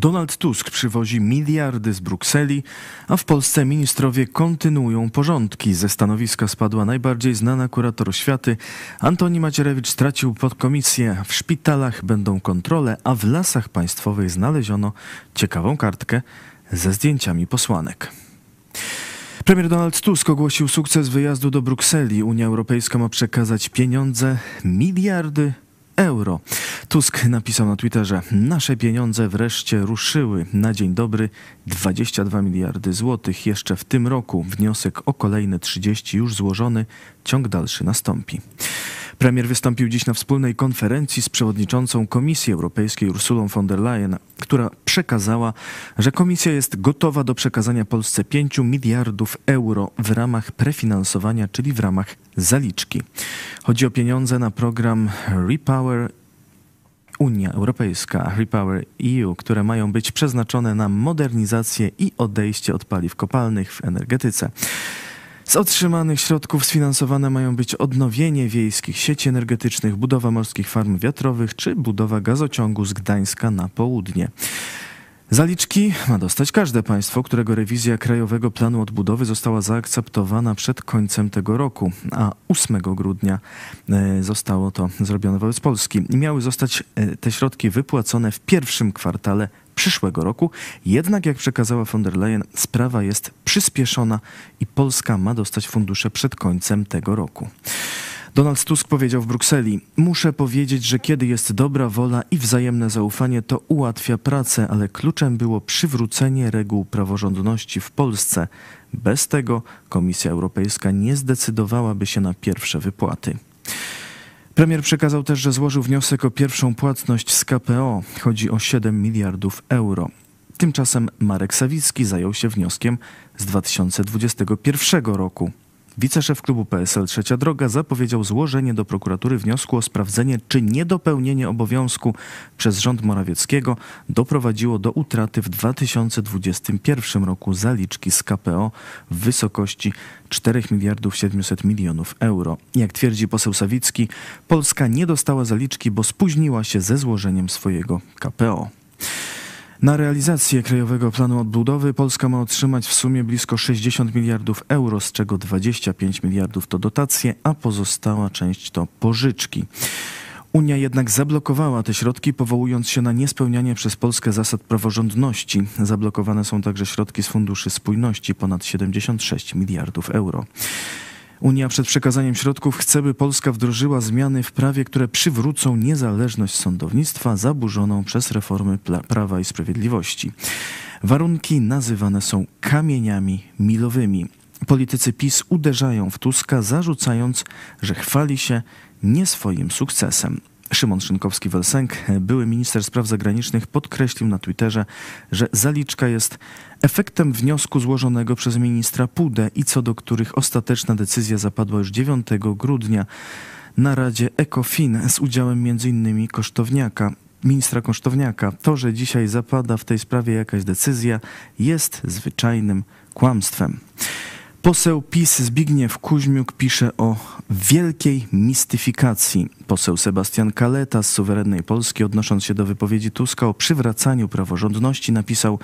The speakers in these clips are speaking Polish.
Donald Tusk przywozi miliardy z Brukseli, a w Polsce ministrowie kontynuują porządki. Ze stanowiska spadła najbardziej znana kurator oświaty. Antoni Macierewicz stracił podkomisję. W szpitalach będą kontrole, a w lasach państwowych znaleziono ciekawą kartkę ze zdjęciami posłanek. Premier Donald Tusk ogłosił sukces wyjazdu do Brukseli. Unia Europejska ma przekazać pieniądze, miliardy euro. Tusk napisał na Twitterze: Nasze pieniądze wreszcie ruszyły. Na dzień dobry 22 miliardy złotych jeszcze w tym roku. Wniosek o kolejne 30 już złożony. Ciąg dalszy nastąpi. Premier wystąpił dziś na wspólnej konferencji z przewodniczącą Komisji Europejskiej Ursulą von der Leyen, która przekazała, że komisja jest gotowa do przekazania Polsce 5 miliardów euro w ramach prefinansowania, czyli w ramach zaliczki. Chodzi o pieniądze na program Repower Unia Europejska, Repower EU, które mają być przeznaczone na modernizację i odejście od paliw kopalnych w energetyce. Z otrzymanych środków sfinansowane mają być odnowienie wiejskich sieci energetycznych, budowa morskich farm wiatrowych czy budowa gazociągu z Gdańska na południe. Zaliczki ma dostać każde państwo, którego rewizja Krajowego Planu Odbudowy została zaakceptowana przed końcem tego roku, a 8 grudnia e, zostało to zrobione wobec Polski. Miały zostać e, te środki wypłacone w pierwszym kwartale przyszłego roku. Jednak, jak przekazała von der Leyen, sprawa jest przyspieszona i Polska ma dostać fundusze przed końcem tego roku. Donald Tusk powiedział w Brukseli: Muszę powiedzieć, że kiedy jest dobra wola i wzajemne zaufanie, to ułatwia pracę, ale kluczem było przywrócenie reguł praworządności w Polsce. Bez tego Komisja Europejska nie zdecydowałaby się na pierwsze wypłaty. Premier przekazał też, że złożył wniosek o pierwszą płatność z KPO. Chodzi o 7 miliardów euro. Tymczasem Marek Sawicki zajął się wnioskiem z 2021 roku. Wiceszef klubu PSL Trzecia Droga zapowiedział złożenie do prokuratury wniosku o sprawdzenie, czy niedopełnienie obowiązku przez rząd Morawieckiego doprowadziło do utraty w 2021 roku zaliczki z KPO w wysokości 4 miliardów 700 milionów euro. Jak twierdzi poseł Sawicki, Polska nie dostała zaliczki, bo spóźniła się ze złożeniem swojego KPO. Na realizację Krajowego Planu Odbudowy Polska ma otrzymać w sumie blisko 60 miliardów euro, z czego 25 miliardów to dotacje, a pozostała część to pożyczki. Unia jednak zablokowała te środki, powołując się na niespełnianie przez Polskę zasad praworządności. Zablokowane są także środki z Funduszy Spójności, ponad 76 miliardów euro. Unia przed przekazaniem środków chce, by Polska wdrożyła zmiany w prawie, które przywrócą niezależność sądownictwa zaburzoną przez reformy Prawa i Sprawiedliwości. Warunki nazywane są kamieniami milowymi. Politycy PiS uderzają w Tuska, zarzucając, że chwali się nie swoim sukcesem. Szymon Szynkowski-Welsenk, były minister spraw zagranicznych, podkreślił na Twitterze, że zaliczka jest efektem wniosku złożonego przez ministra Pudę i co do których ostateczna decyzja zapadła już 9 grudnia na Radzie ECOFIN z udziałem m.in. kosztowniaka ministra Kosztowniaka. To, że dzisiaj zapada w tej sprawie jakaś decyzja, jest zwyczajnym kłamstwem. Poseł PiS Zbigniew Kuźmiuk pisze o wielkiej mistyfikacji. Poseł Sebastian Kaleta z Suwerennej Polski, odnosząc się do wypowiedzi Tuska o przywracaniu praworządności, napisał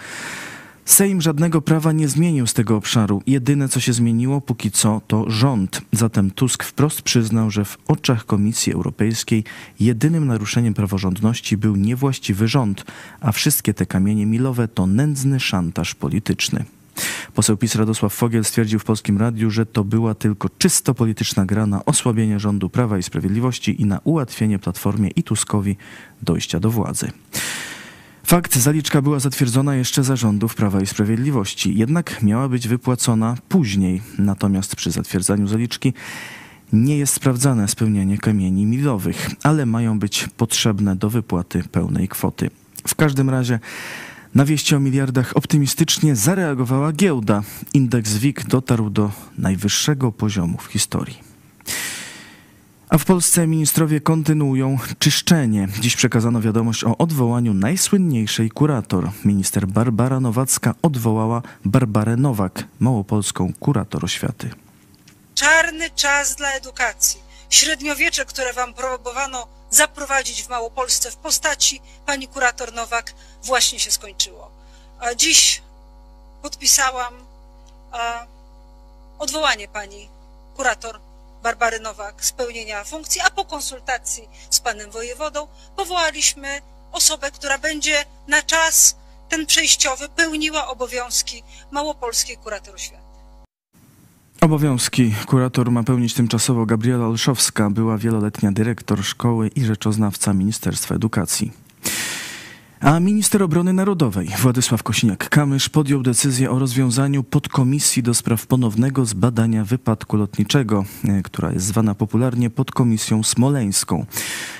Sejm żadnego prawa nie zmienił z tego obszaru. Jedyne, co się zmieniło póki co, to rząd. Zatem Tusk wprost przyznał, że w oczach Komisji Europejskiej jedynym naruszeniem praworządności był niewłaściwy rząd, a wszystkie te kamienie milowe to nędzny szantaż polityczny. Poseł PiS Radosław Fogiel stwierdził w Polskim Radiu, że to była tylko czysto polityczna gra na osłabienie rządu Prawa i Sprawiedliwości i na ułatwienie Platformie i Tuskowi dojścia do władzy. Fakt, zaliczka była zatwierdzona jeszcze za rządów Prawa i Sprawiedliwości, jednak miała być wypłacona później. Natomiast przy zatwierdzaniu zaliczki nie jest sprawdzane spełnianie kamieni milowych, ale mają być potrzebne do wypłaty pełnej kwoty. W każdym razie na wieści o miliardach optymistycznie zareagowała giełda. Indeks WIG dotarł do najwyższego poziomu w historii. A w Polsce ministrowie kontynuują czyszczenie. Dziś przekazano wiadomość o odwołaniu najsłynniejszej kurator. Minister Barbara Nowacka odwołała Barbarę Nowak, małopolską kurator oświaty. Czarny czas dla edukacji. Średniowiecze, które wam próbowano zaprowadzić w Małopolsce w postaci pani kurator Nowak właśnie się skończyło. A Dziś podpisałam e, odwołanie pani kurator Barbary Nowak z pełnienia funkcji, a po konsultacji z panem wojewodą powołaliśmy osobę, która będzie na czas ten przejściowy pełniła obowiązki małopolskiej kurator oświaty. Obowiązki kurator ma pełnić tymczasowo Gabriela Olszowska, była wieloletnia dyrektor szkoły i rzeczoznawca Ministerstwa Edukacji. A minister obrony narodowej Władysław Kosiniak-Kamysz podjął decyzję o rozwiązaniu podkomisji do spraw ponownego zbadania wypadku lotniczego, e, która jest zwana popularnie podkomisją smoleńską.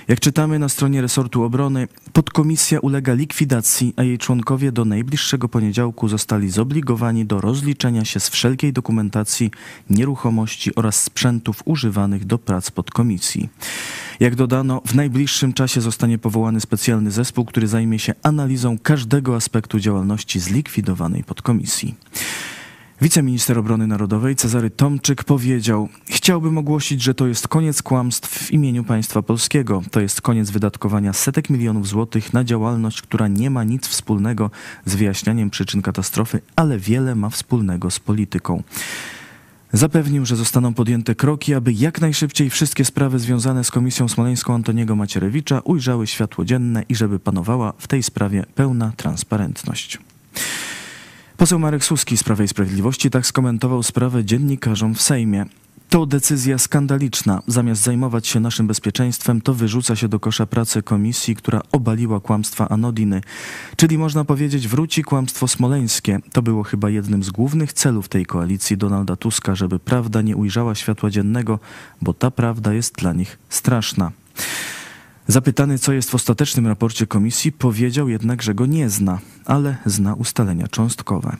Jak czytamy na stronie resortu obrony, podkomisja ulega likwidacji, a jej członkowie do najbliższego poniedziałku zostali zobligowani do rozliczenia się z wszelkiej dokumentacji, nieruchomości oraz sprzętów używanych do prac podkomisji. Jak dodano, w najbliższym czasie zostanie powołany specjalny zespół, który zajmie się analizą każdego aspektu działalności zlikwidowanej podkomisji. Wiceminister Obrony Narodowej Cezary Tomczyk powiedział: Chciałbym ogłosić, że to jest koniec kłamstw w imieniu państwa polskiego. To jest koniec wydatkowania setek milionów złotych na działalność, która nie ma nic wspólnego z wyjaśnianiem przyczyn katastrofy, ale wiele ma wspólnego z polityką. Zapewnił, że zostaną podjęte kroki, aby jak najszybciej wszystkie sprawy związane z Komisją Smoleńską Antoniego Macierewicza ujrzały światło dzienne i żeby panowała w tej sprawie pełna transparentność. Poseł Marek Suski z Prawej i Sprawiedliwości tak skomentował sprawę dziennikarzom w Sejmie. To decyzja skandaliczna. Zamiast zajmować się naszym bezpieczeństwem, to wyrzuca się do kosza pracę komisji, która obaliła kłamstwa Anodiny. Czyli można powiedzieć, wróci kłamstwo smoleńskie. To było chyba jednym z głównych celów tej koalicji Donalda Tuska, żeby prawda nie ujrzała światła dziennego, bo ta prawda jest dla nich straszna. Zapytany, co jest w ostatecznym raporcie komisji, powiedział jednak, że go nie zna, ale zna ustalenia cząstkowe.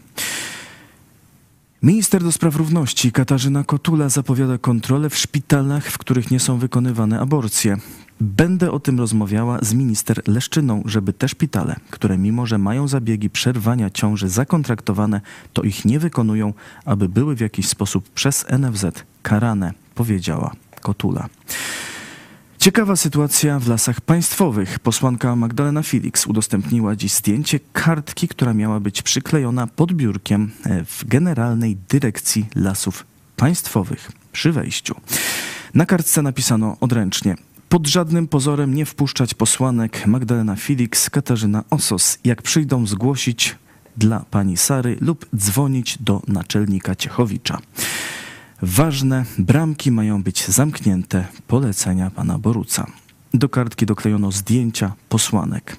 Minister do spraw równości Katarzyna Kotula zapowiada kontrolę w szpitalach, w których nie są wykonywane aborcje. Będę o tym rozmawiała z minister Leszczyną, żeby te szpitale, które mimo że mają zabiegi przerwania ciąży zakontraktowane, to ich nie wykonują, aby były w jakiś sposób przez NFZ karane, powiedziała Kotula. Ciekawa sytuacja w lasach państwowych. Posłanka Magdalena Felix udostępniła dziś zdjęcie kartki, która miała być przyklejona pod biurkiem e, w Generalnej Dyrekcji Lasów Państwowych przy wejściu. Na kartce napisano odręcznie pod żadnym pozorem nie wpuszczać posłanek Magdalena Felix, Katarzyna Osos, jak przyjdą zgłosić dla pani Sary lub dzwonić do naczelnika Ciechowicza. Ważne, bramki mają być zamknięte, polecenia pana Boruca. Do kartki doklejono zdjęcia posłanek.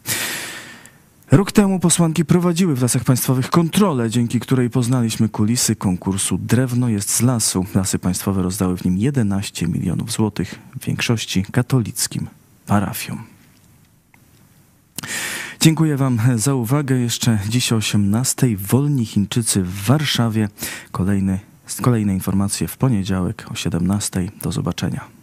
Rok temu posłanki prowadziły w lasach państwowych kontrolę, dzięki której poznaliśmy kulisy konkursu Drewno jest z lasu. Lasy państwowe rozdały w nim 11 milionów złotych, w większości katolickim parafiom. Dziękuję Wam za uwagę. Jeszcze dziś o 18:00 Wolni Chińczycy w Warszawie. Kolejny Kolejne informacje w poniedziałek o 17:00. Do zobaczenia.